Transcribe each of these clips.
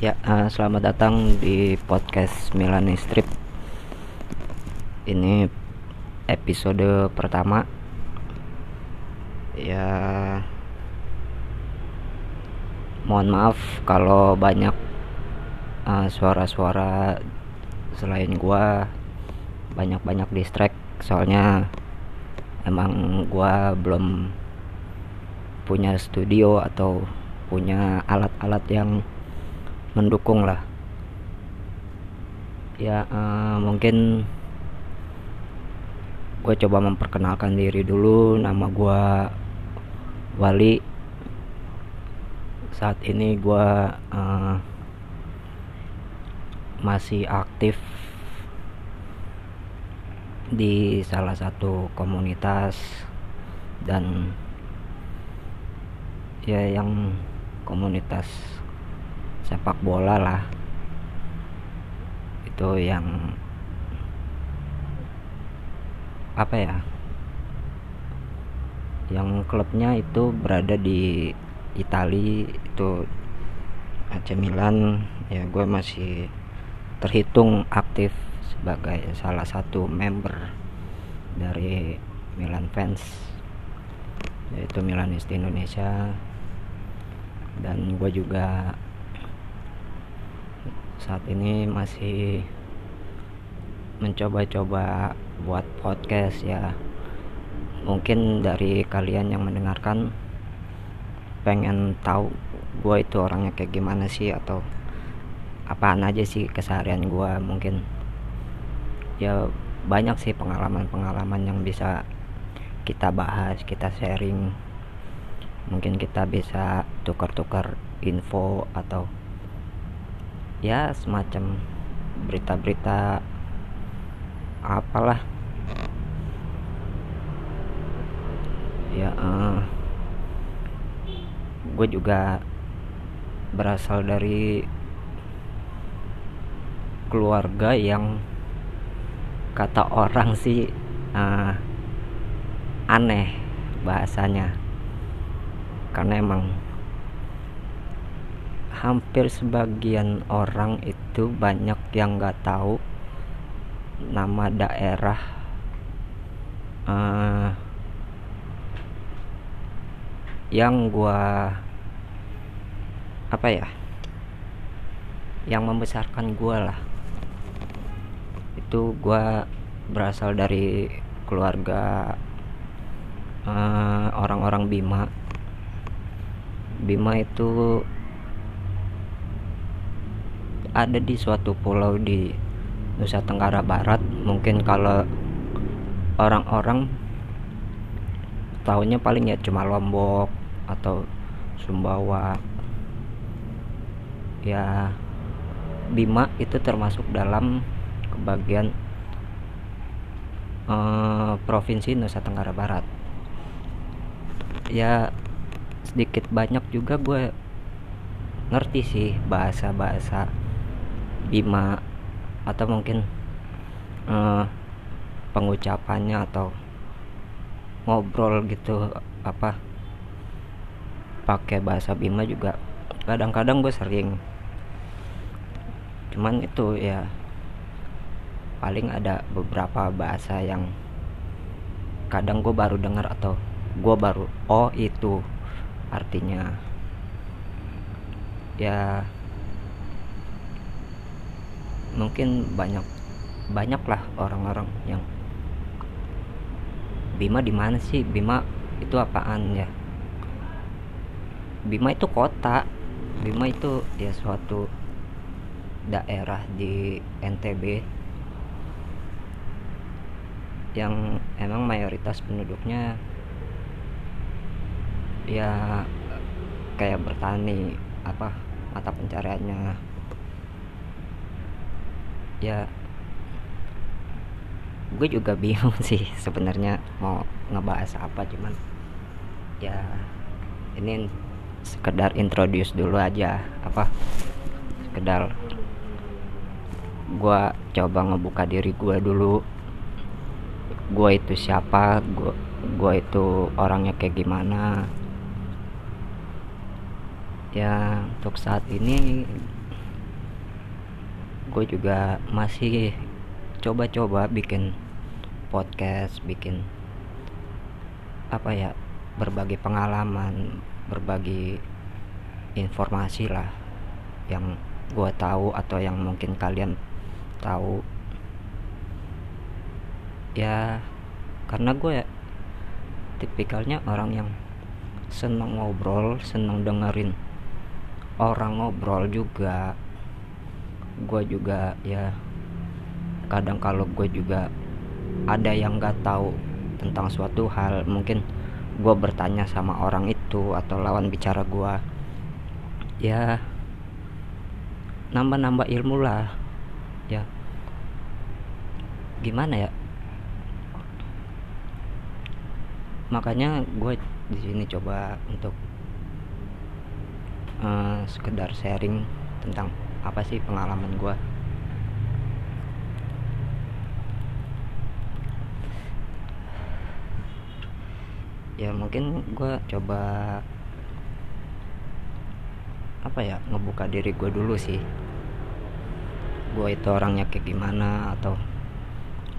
Ya, uh, selamat datang di podcast Milani Strip. Ini episode pertama. Ya, mohon maaf kalau banyak uh, suara-suara selain gua banyak-banyak distract soalnya emang gua belum punya studio atau punya alat-alat yang mendukung lah. Ya uh, mungkin gue coba memperkenalkan diri dulu. Nama gue Wali. Saat ini gue uh, masih aktif di salah satu komunitas dan ya yang komunitas sepak bola lah. Itu yang apa ya? Yang klubnya itu berada di Italia itu AC Milan. Ya gue masih terhitung aktif sebagai salah satu member dari Milan fans yaitu Milanisti Indonesia. Dan gue juga saat ini masih mencoba-coba buat podcast ya. Mungkin dari kalian yang mendengarkan pengen tahu gue itu orangnya kayak gimana sih atau apaan aja sih keseharian gue mungkin ya banyak sih pengalaman-pengalaman yang bisa kita bahas kita sharing. Mungkin kita bisa tukar-tukar info atau ya semacam berita-berita apalah. Ya uh, gue juga berasal dari keluarga yang kata orang sih uh, aneh bahasanya. Karena emang hampir sebagian orang itu banyak yang nggak tahu nama daerah uh, yang gua apa ya yang membesarkan gua lah. Itu gua berasal dari keluarga eh, orang-orang uh, Bima. Bima itu ada di suatu pulau di Nusa Tenggara Barat. Mungkin kalau orang-orang tahunya paling ya cuma Lombok atau Sumbawa. Ya Bima itu termasuk dalam kebagian eh, provinsi Nusa Tenggara Barat. Ya sedikit banyak juga gue ngerti sih bahasa-bahasa Bima atau mungkin uh, pengucapannya atau ngobrol gitu apa pakai bahasa Bima juga kadang-kadang gue sering. Cuman itu ya paling ada beberapa bahasa yang kadang gue baru dengar atau gue baru oh itu artinya. Ya mungkin banyak banyak lah orang-orang yang Bima di mana sih? Bima itu apaan ya? Bima itu kota. Bima itu ya suatu daerah di NTB yang emang mayoritas penduduknya ya kayak bertani apa mata pencariannya ya gue juga bingung sih sebenarnya mau ngebahas apa cuman ya ini sekedar introduce dulu aja apa sekedar gue coba ngebuka diri gue dulu. Gue itu siapa gue gue itu orangnya kayak gimana. Ya untuk saat ini gue juga masih coba-coba bikin podcast bikin apa ya berbagi pengalaman berbagi informasi lah yang gue tahu atau yang mungkin kalian tahu. Ya karena gue ya, tipikalnya orang yang seneng ngobrol seneng dengerin orang ngobrol juga gue juga ya kadang kalau gue juga ada yang nggak tahu tentang suatu hal mungkin gue bertanya sama orang itu atau lawan bicara gue ya nambah-nambah ilmu lah ya. Gimana ya? Makanya gue di sini coba untuk uh, sekedar sharing tentang apa sih pengalaman gue ya mungkin gue coba apa ya ngebuka diri gue dulu sih. Gue itu orangnya kayak gimana atau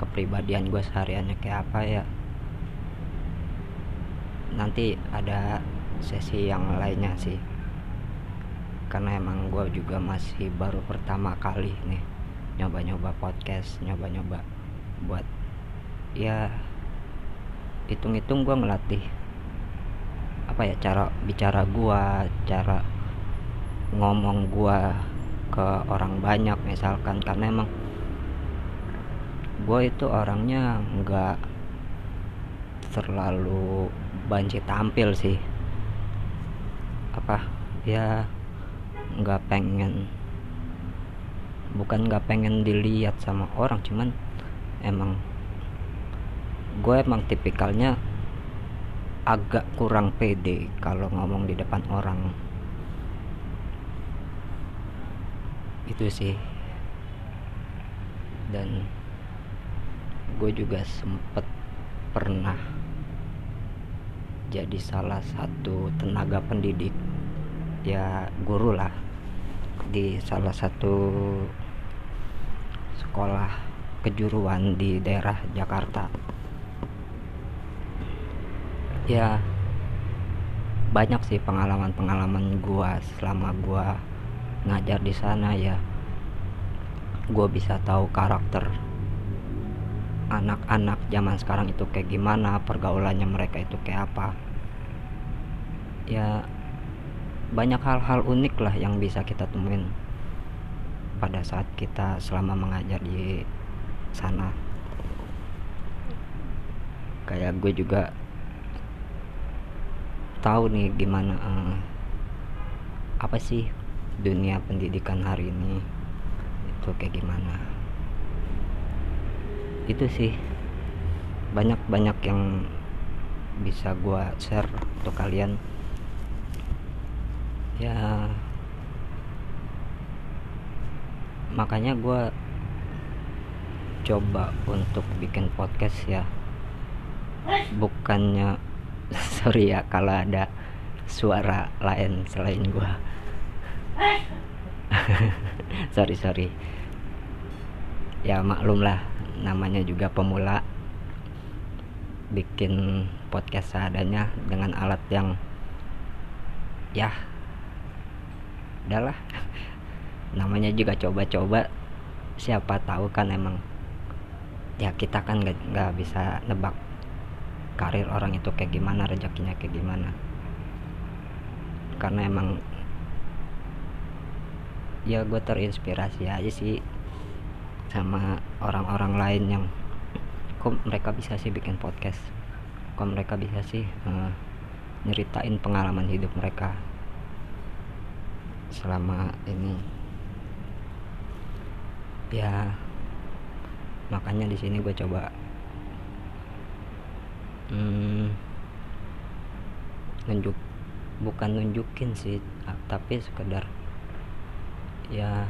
kepribadian gue sehariannya kayak apa ya. Nanti ada sesi yang lainnya sih karena emang gue juga masih baru pertama kali nih nyoba-nyoba podcast nyoba-nyoba buat ya hitung-hitung gue ngelatih apa ya cara bicara gue cara ngomong gua ke orang banyak misalkan karena emang gue itu orangnya nggak terlalu banci tampil sih. Apa ya nggak pengen bukan nggak pengen dilihat sama orang cuman emang gue emang tipikalnya agak kurang pede kalau ngomong di depan orang. Itu sih. Dan gue juga sempet pernah jadi salah satu tenaga pendidik ya guru lah di salah satu sekolah kejuruan di daerah Jakarta. Ya banyak sih pengalaman-pengalaman gua selama gua ngajar di sana ya. Gue bisa tahu karakter anak-anak zaman sekarang itu kayak gimana pergaulannya mereka itu kayak apa. Ya banyak hal-hal unik lah yang bisa kita temuin pada saat kita selama mengajar di sana. Kayak gue juga tahu nih gimana uh, apa sih dunia pendidikan hari ini? Itu kayak gimana? Itu sih banyak-banyak yang bisa gue share untuk kalian ya. Makanya gue coba untuk bikin podcast ya. Bukannya sorry ya kalau ada suara lain selain gue sorry sorry. Ya maklum lah. Namanya juga pemula. Bikin podcast seadanya dengan alat yang ya udahlah. Namanya juga coba-coba. Siapa tahu kan emang ya kita kan nggak bisa nebak karir orang itu kayak gimana rezekinya kayak gimana. Karena emang ya gue terinspirasi aja sih sama orang-orang lain yang kok mereka bisa sih bikin podcast? Kok mereka bisa sih uh, nyeritain pengalaman hidup mereka selama ini. Ya makanya di sini gue coba hmm, nunjuk bukan nunjukin sih tapi sekedar ya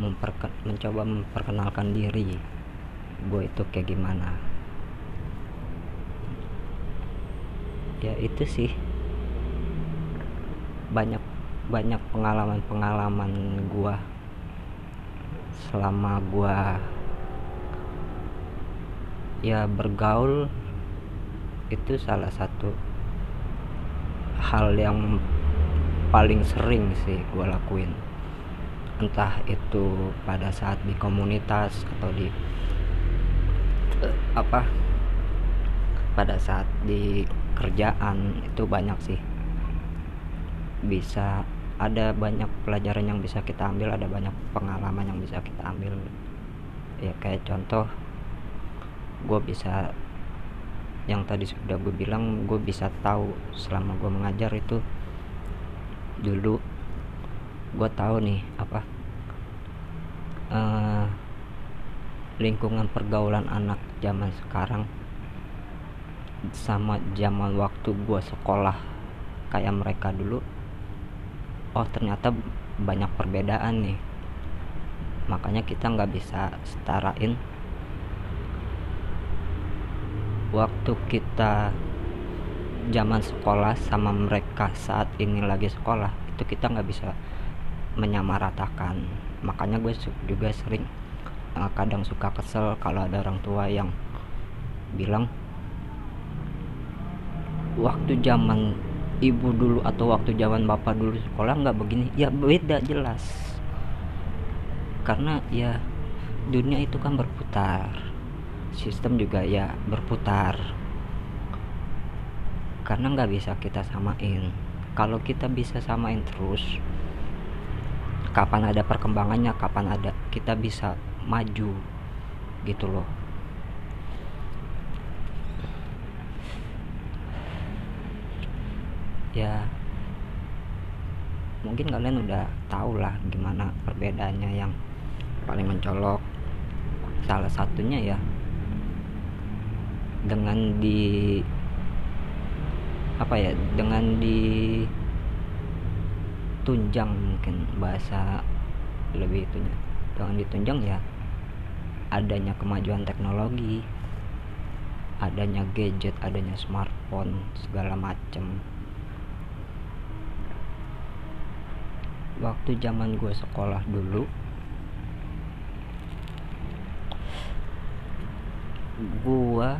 memperke mencoba memperkenalkan diri gue itu kayak gimana. Ya itu sih. Banyak banyak pengalaman-pengalaman gue selama gua ya bergaul itu salah satu hal yang paling sering sih gue lakuin. Entah itu pada saat di komunitas atau di apa pada saat di kerjaan itu banyak sih. Bisa ada banyak pelajaran yang bisa kita ambil ada banyak pengalaman yang bisa kita ambil. Ya kayak contoh gue bisa yang tadi sudah gue bilang gue bisa tahu selama gue mengajar itu dulu gue tahu nih apa uh, lingkungan pergaulan anak zaman sekarang sama zaman waktu gue sekolah kayak mereka dulu oh ternyata banyak perbedaan nih. Makanya kita nggak bisa setarain waktu kita zaman sekolah sama mereka saat ini lagi sekolah. Itu kita nggak bisa menyamaratakan. Makanya gue juga sering uh, kadang suka kesel kalau ada orang tua yang bilang waktu zaman ibu dulu atau waktu zaman bapak dulu sekolah nggak begini. Ya beda jelas. Karena ya dunia itu kan berputar. Sistem juga ya berputar. Karena nggak bisa kita samain. Kalau kita bisa samain terus kapan ada perkembangannya kapan ada kita bisa maju. Gitu loh ya mungkin kalian udah tau lah gimana perbedaannya yang paling mencolok. Salah satunya ya dengan di apa ya dengan di tunjang mungkin bahasa lebih itunya. Dengan ditunjang ya adanya kemajuan teknologi adanya gadget adanya smartphone segala macem waktu zaman gue sekolah dulu. Gue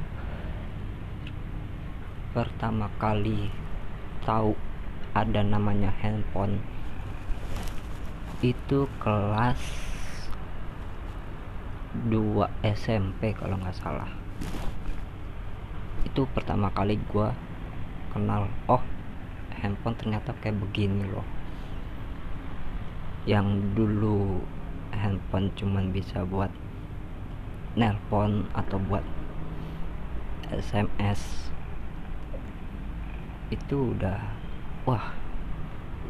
pertama kali tahu ada namanya handphone. Itu kelas 2 SMP kalau nggak salah. Itu pertama kali gue kenal oh handphone ternyata kayak begini loh yang dulu handphone cuman bisa buat nelpon atau buat SMS itu udah wah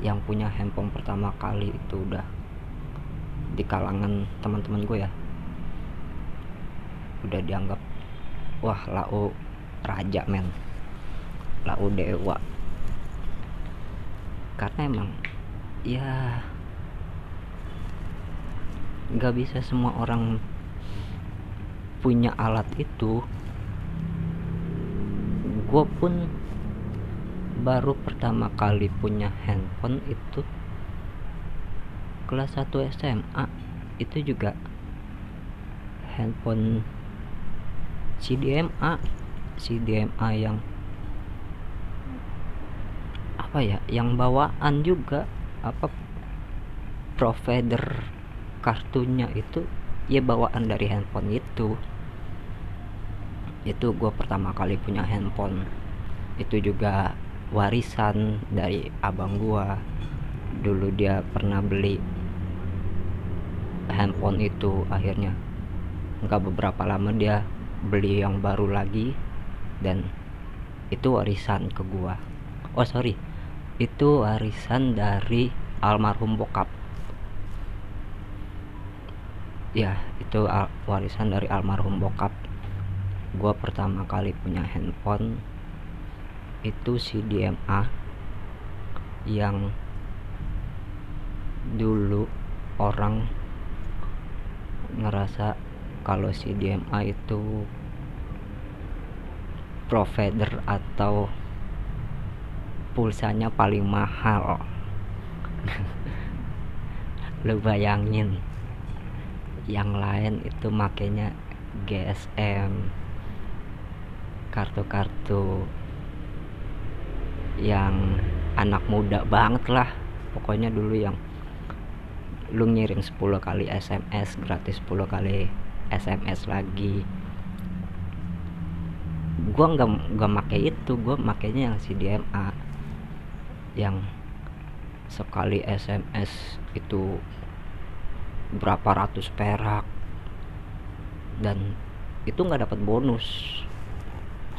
yang punya handphone pertama kali itu udah di kalangan teman-teman gue ya. Udah dianggap wah lau raja men. Lau dewa. Karena emang ya nggak bisa semua orang punya alat itu. Gue pun baru pertama kali punya handphone itu kelas 1 SMA itu juga handphone CDMA CDMA yang apa ya? Yang bawaan juga apa? Provider kartunya itu ya bawaan dari handphone itu. Itu gue pertama kali punya handphone. Itu juga warisan dari abang gua. Dulu dia pernah beli handphone itu akhirnya nggak beberapa lama dia beli yang baru lagi dan itu warisan ke gua. Oh sorry. Itu warisan dari almarhum bokap ya itu warisan dari almarhum bokap. Gua pertama kali punya handphone itu si DMA yang dulu orang ngerasa kalau si DMA itu provider atau pulsanya paling mahal. Lu bayangin yang lain itu makanya GSM kartu-kartu yang anak muda banget lah. Pokoknya dulu yang lu ngirim 10 kali SMS gratis 10 kali SMS lagi. Gua nggak nggak make itu gua makainya yang CDMA yang sekali SMS itu berapa ratus perak. Dan itu nggak dapat bonus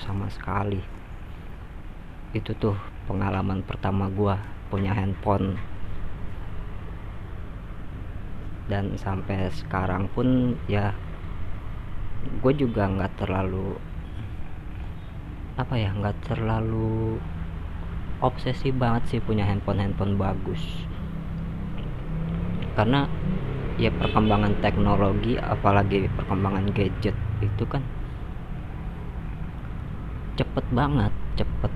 sama sekali. Itu tuh pengalaman pertama gua punya handphone. Dan sampai sekarang pun ya gue juga nggak terlalu apa ya nggak terlalu obsesi banget sih punya handphone handphone bagus. Karena ya perkembangan teknologi apalagi perkembangan gadget itu kan cepet banget cepet.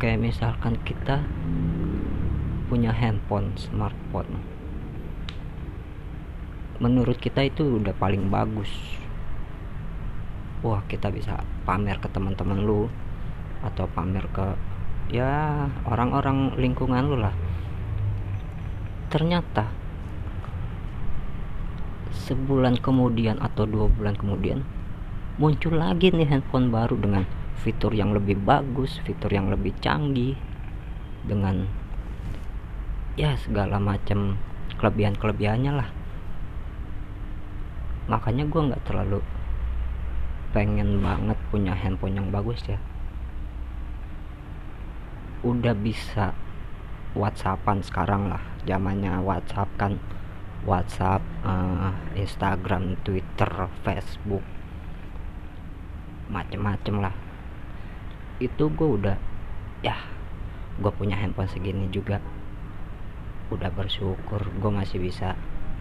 Kayak misalkan kita punya handphone smartphone. Menurut kita itu udah paling bagus. Wah kita bisa pamer ke teman-teman lu atau pamer ke ya orang-orang lingkungan lu lah ternyata sebulan kemudian atau dua bulan kemudian muncul lagi nih handphone baru dengan fitur yang lebih bagus fitur yang lebih canggih dengan ya segala macam kelebihan-kelebihannya lah. Makanya gue nggak terlalu pengen banget punya handphone yang bagus ya. Udah bisa whatsappan sekarang lah zamannya whatsapp kan. Whatsapp uh, instagram twitter facebook. Macem-macem lah. Itu gue udah ya gue punya handphone segini juga. Udah bersyukur gue masih bisa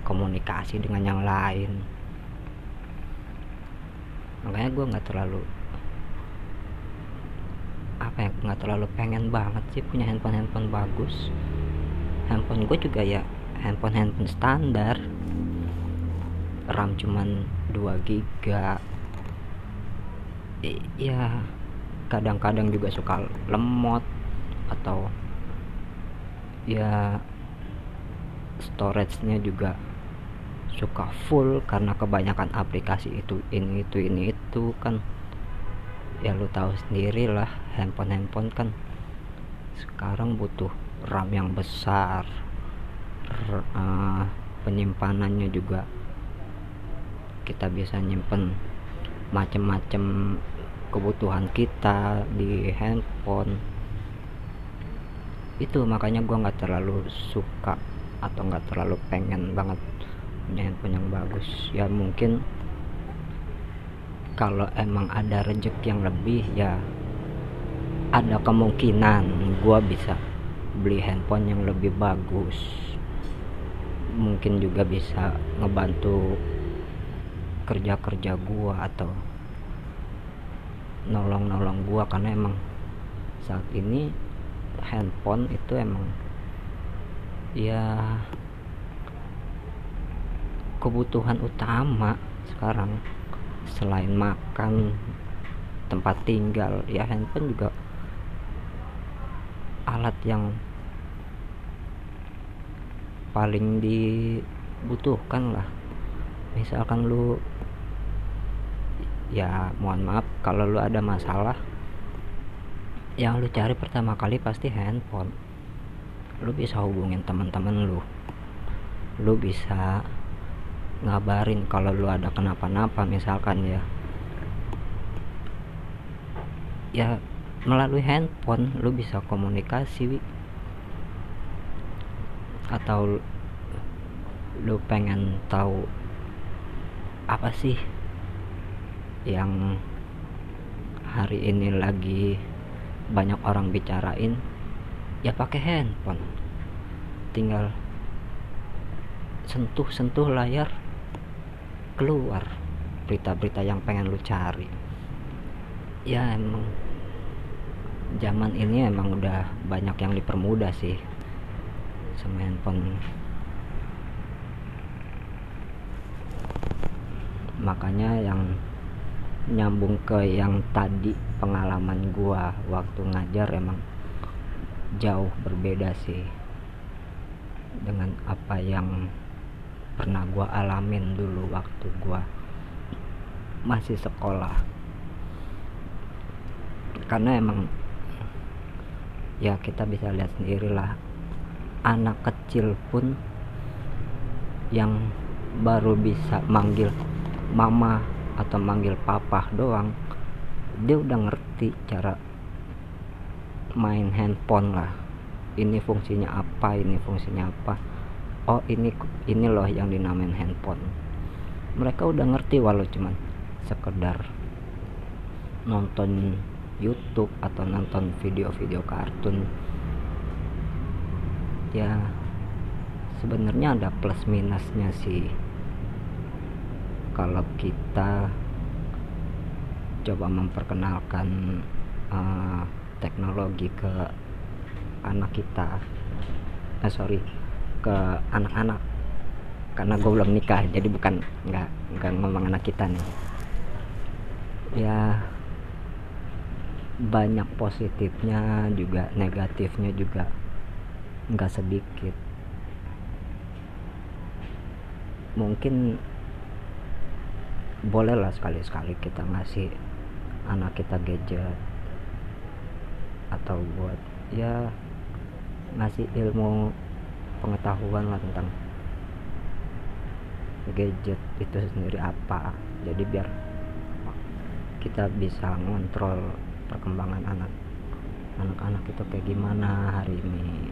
komunikasi dengan yang lain. Makanya gue nggak terlalu apa ya nggak terlalu pengen banget sih punya handphone handphone bagus handphone gue juga ya handphone handphone standar. RAM cuman 2 giga. Ya kadang-kadang juga suka lemot atau ya storage-nya juga suka full karena kebanyakan aplikasi itu ini itu ini itu kan. Ya lu tahu sendiri lah handphone handphone kan sekarang butuh RAM yang besar uh, penyimpanannya juga kita bisa nyimpen macam-macam kebutuhan kita di handphone. Itu makanya gue nggak terlalu suka atau nggak terlalu pengen banget punya handphone yang bagus. Ya mungkin kalau emang ada rezeki yang lebih ya ada kemungkinan gue bisa beli handphone yang lebih bagus. Mungkin juga bisa ngebantu kerja-kerja gue atau nolong-nolong gue karena emang saat ini handphone itu emang ya kebutuhan utama sekarang. Selain makan tempat tinggal ya handphone juga alat yang paling dibutuhkan lah. Misalkan lu ya mohon maaf kalau lu ada masalah yang lu cari pertama kali pasti handphone. Lu bisa hubungin teman-teman lu. Lu bisa ngabarin kalau lu ada kenapa-napa misalkan ya. Ya melalui handphone lu bisa komunikasi atau lu pengen tahu apa sih yang hari ini lagi banyak orang bicarain? Ya pakai handphone. Tinggal sentuh-sentuh layar keluar berita-berita yang pengen lu cari. Ya emang zaman ini emang udah banyak yang dipermudah sih sama handphone. Makanya yang nyambung ke yang tadi pengalaman gua waktu ngajar emang jauh berbeda sih dengan apa yang pernah gua alamin dulu waktu gua masih sekolah. Karena emang ya kita bisa lihat sendiri lah anak kecil pun yang baru bisa manggil mama atau manggil papa doang dia udah ngerti cara main handphone lah. Ini fungsinya apa ini fungsinya apa? Oh ini ini loh yang dinamain handphone. Mereka udah ngerti walau cuman sekedar nonton YouTube atau nonton video-video kartun ya sebenarnya ada plus minusnya sih. Kalau kita coba memperkenalkan uh, teknologi ke anak kita eh sorry ke anak-anak karena gue belum nikah jadi bukan nggak nggak ngomong anak kita nih. Ya banyak positifnya juga negatifnya juga nggak sedikit. Mungkin bolehlah sekali-sekali kita ngasih anak kita gadget atau buat ya ngasih ilmu pengetahuan lah tentang gadget itu sendiri apa. Jadi biar kita bisa ngontrol perkembangan anak. Anak-anak itu kayak gimana hari ini?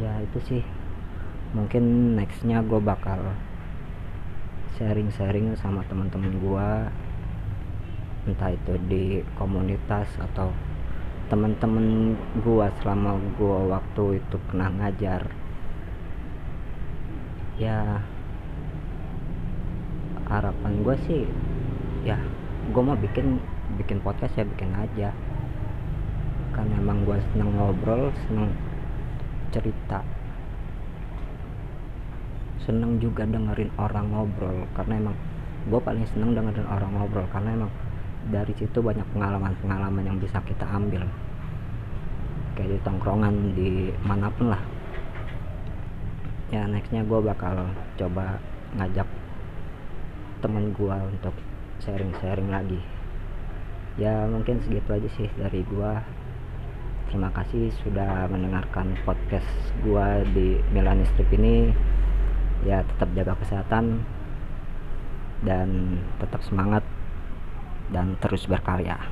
Ya itu sih. Mungkin nextnya gue bakal sharing-sharing sama teman-teman gua. Entah itu di komunitas atau teman-teman gua selama gua waktu itu pernah ngajar. Ya harapan gue sih ya gue mau bikin bikin podcast ya bikin aja. Karena emang gue seneng ngobrol seneng cerita. Seneng juga dengerin orang ngobrol karena emang gue paling seneng dengerin orang ngobrol karena emang dari situ banyak pengalaman-pengalaman yang bisa kita ambil. Kayak di tongkrongan di mana pun lah. Ya nextnya gue bakal coba ngajak temen gue untuk sharing-sharing lagi. Ya mungkin segitu aja sih dari gue terima kasih sudah mendengarkan podcast gue di Milani Strip ini. Ya tetap jaga kesehatan dan tetap semangat dan terus berkarya.